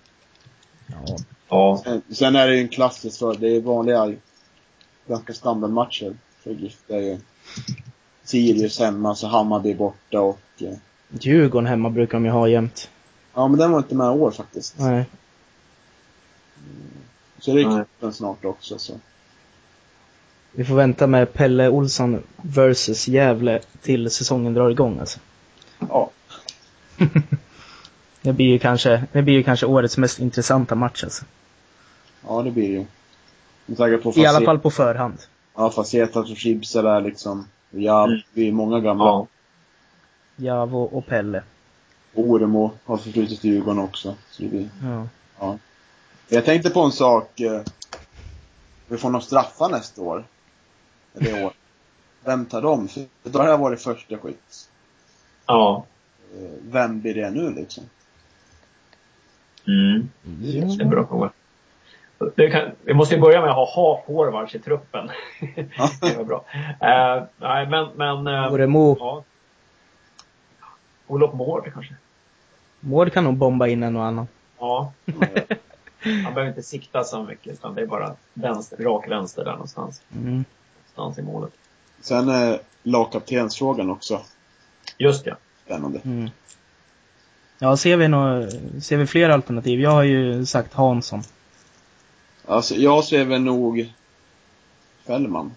Ja.
Ja.
Sen, sen är det ju en klassisk för det är vanliga, ganska standardmatcher för GIF. Det är ju Sirius hemma, så Hammarby borta och... eh,
Djurgården hemma brukar de ju ha jämt.
Ja, men den var inte med i år faktiskt.
Nej.
Så det är cupen snart också, så.
Vi får vänta med Pelle Olsson versus Gävle till säsongen drar igång alltså.
Ja.
Det blir ju kanske, det blir ju kanske årets mest intressanta match alltså.
Ja, det blir det ju. Säker på
I alla
Faceta-
fall på förhand.
Ja, Facetas och Schibse där liksom. Ja,
Mm.
det är många gamla.
Ja.
Javo och Pelle.
Oremo har förflutit i Djurgården också. Så det
Ja.
ja. Jag tänkte på en sak. eh, Vi får några straffar nästa år. Eller år. Vem tar dem? För då har jag varit första skytt.
Ja.
Eh, Vem blir det nu liksom?
Mm. Det är en bra fråga. Det kan, vi måste ju börja med att ha, ha forwards i truppen. det var bra. Eh, nej, men, men... eh,
Oremo.
ja. Olof Mård kanske?
Mård kan nog bomba in en och annan.
Ja. Han behöver inte sikta så mycket utan det är bara vänster, rak vänster där någonstans.
Mm.
Någonstans i målet.
Sen är lagkaptensfrågan också
Just ja.
spännande.
Mm. Ja, ser vi, nå, ser vi fler alternativ? Jag har ju sagt Hansson.
Alltså, jag ser väl nog Fällman.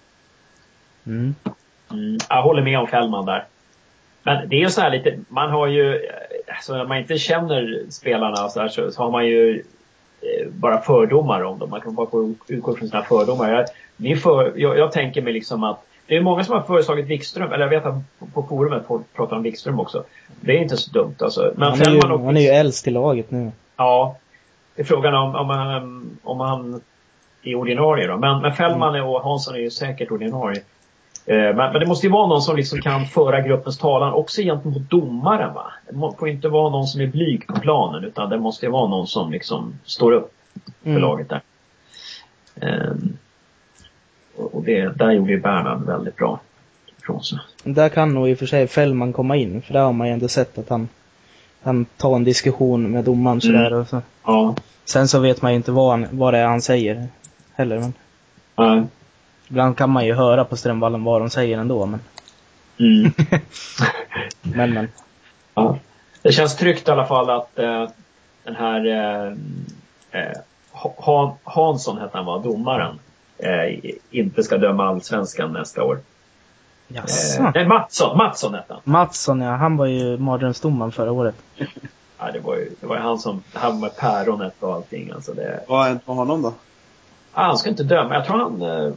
Mm.
Mm, jag håller med om Fällman där. Men det är ju så här lite, man har ju, alltså när man inte känner spelarna så, här, så, så har man ju eh, bara fördomar om dem. Man kan bara få utgå från sina fördomar. Jag, min för, jag, jag tänker mig liksom att det är många som har föreslagit Wikström, eller jag vet att på forumet folk pratar om Wikström också. Det är inte så dumt alltså.
Men han, är ju, han är ju äldst i laget nu.
Ja. Det är frågan om, om, han, om han är ordinarie då. Men, men Fällman mm. och Hansson är ju säkert ordinarie. Eh, men, men, det måste ju vara någon som liksom kan föra gruppens talan också gentemot domaren va. Det får inte vara någon som är blyg på planen utan det måste ju vara någon som liksom står upp för mm. laget där. Um, och det, där gjorde ju Bernhard väldigt bra ifrån sig.
Där kan nog i och för sig Fällman komma in, för där har man ju ändå sett att han, han tar en diskussion med domaren sådär mm. och så.
Ja.
Sen så vet man ju inte vad, han, vad det är han säger heller. Men...
Nej.
Ibland kan man ju höra på Strömvallen vad de säger ändå, men...
Mm.
men, men.
Ja. Det känns tryggt i alla fall att eh, den här eh, eh, Han, Hansson hette han var, domaren, eh, inte ska döma allsvenskan nästa år.
Jaså?
Eh, nej, Mattsson, Mattsson hette han.
Mattsson ja, han var ju mardrömsdomaren förra året.
ja, det var ju, det var ju han som, han med päronet och allting alltså det...
Vad har hänt med honom då?
Ah, han ska inte döma, jag tror han eh,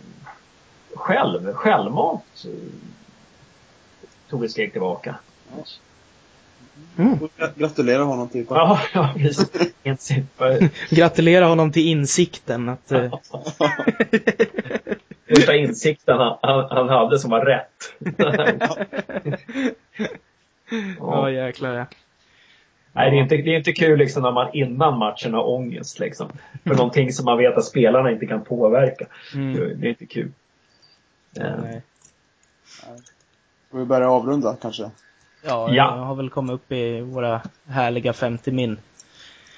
själv, självmant eh, tog ett steg tillbaka.
Mm. Gratulera honom till
Ja, ja precis.
Gratulera honom till insikten att... Eh,
Första insikten han, han, han, hade som var rätt.
ja, jäklar ja.
Nej, det är, inte, det är inte kul liksom när man innan matchen har ångest liksom. För mm. någonting som man vet att spelarna inte kan påverka. Mm. Det är inte kul.
Nej. Ska vi börja avrunda kanske?
Ja, ja, jag har väl kommit upp i våra härliga 50 min.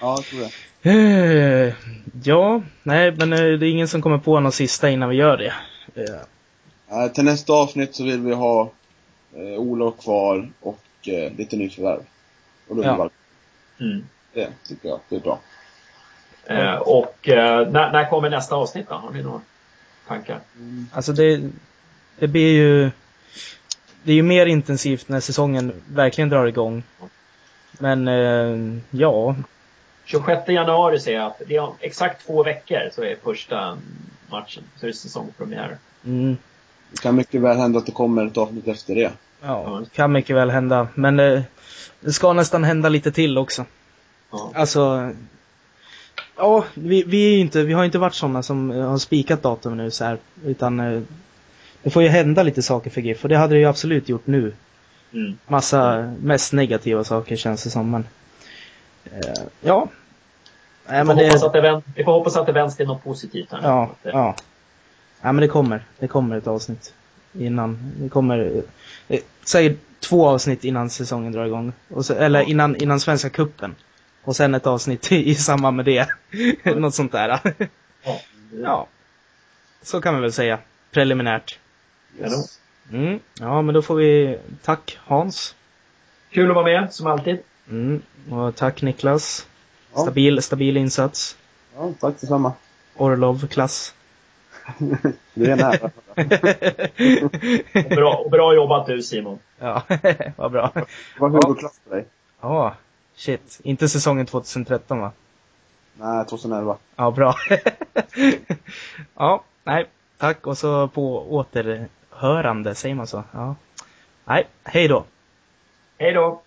Ja, jag tror det.
Uh, ja, nej, men uh, det är ingen som kommer på något sista innan vi gör det.
Uh. till nästa avsnitt så vill vi ha uh, Olof kvar och uh, lite nyförvärv. Och
ja. Mm.
Det tycker jag, det är bra.
och när, när kommer nästa avsnitt då? Har ni några tankar?
Mm. Alltså det, det blir ju det är ju mer intensivt när säsongen verkligen drar igång. Men eh, ja.
26 januari säger jag att det är exakt två veckor så är första matchen. Så är det säsongspremiär.
Mm.
Det kan mycket väl hända att det kommer ett avsnitt efter det.
Ja, det kan mycket väl hända. Men eh, det ska nästan hända lite till också.
Ja.
Alltså, ja, vi, vi, är inte, vi har inte varit sådana som har spikat datum nu så här, utan eh, det får ju hända lite saker för GIF och det hade det ju absolut gjort nu.
Mm.
Massa, mest negativa saker känns det som men. Eh, ja.
Nej, vi, får det... hoppas att det vi får hoppas att det vänds till något positivt här
Ja, det... ja. Ja men det kommer. Det kommer ett avsnitt. Innan. Det kommer säkert två avsnitt innan säsongen drar igång. Så, eller innan, innan Svenska kuppen Och sen ett avsnitt i, i samband med det. Något sånt där.
ja.
ja. Så kan man väl säga. Preliminärt.
Yes.
Mm. Ja, men då får vi tack Hans.
Kul att vara med, som alltid.
Mm. Och tack Niklas. Ja. Stabil, stabil insats.
Ja, tack detsamma.
Orlov-klass.
det är nära.
och, bra, och bra jobbat du Simon.
Ja, vad bra. Det
var Hugo-klass för dig.
Ja, shit. Inte säsongen 2013 va?
Nej, 2011.
Ja, bra. ja, nej. Tack och så på återhörande, säger man så? Ja. Nej, hej då.
Hej då.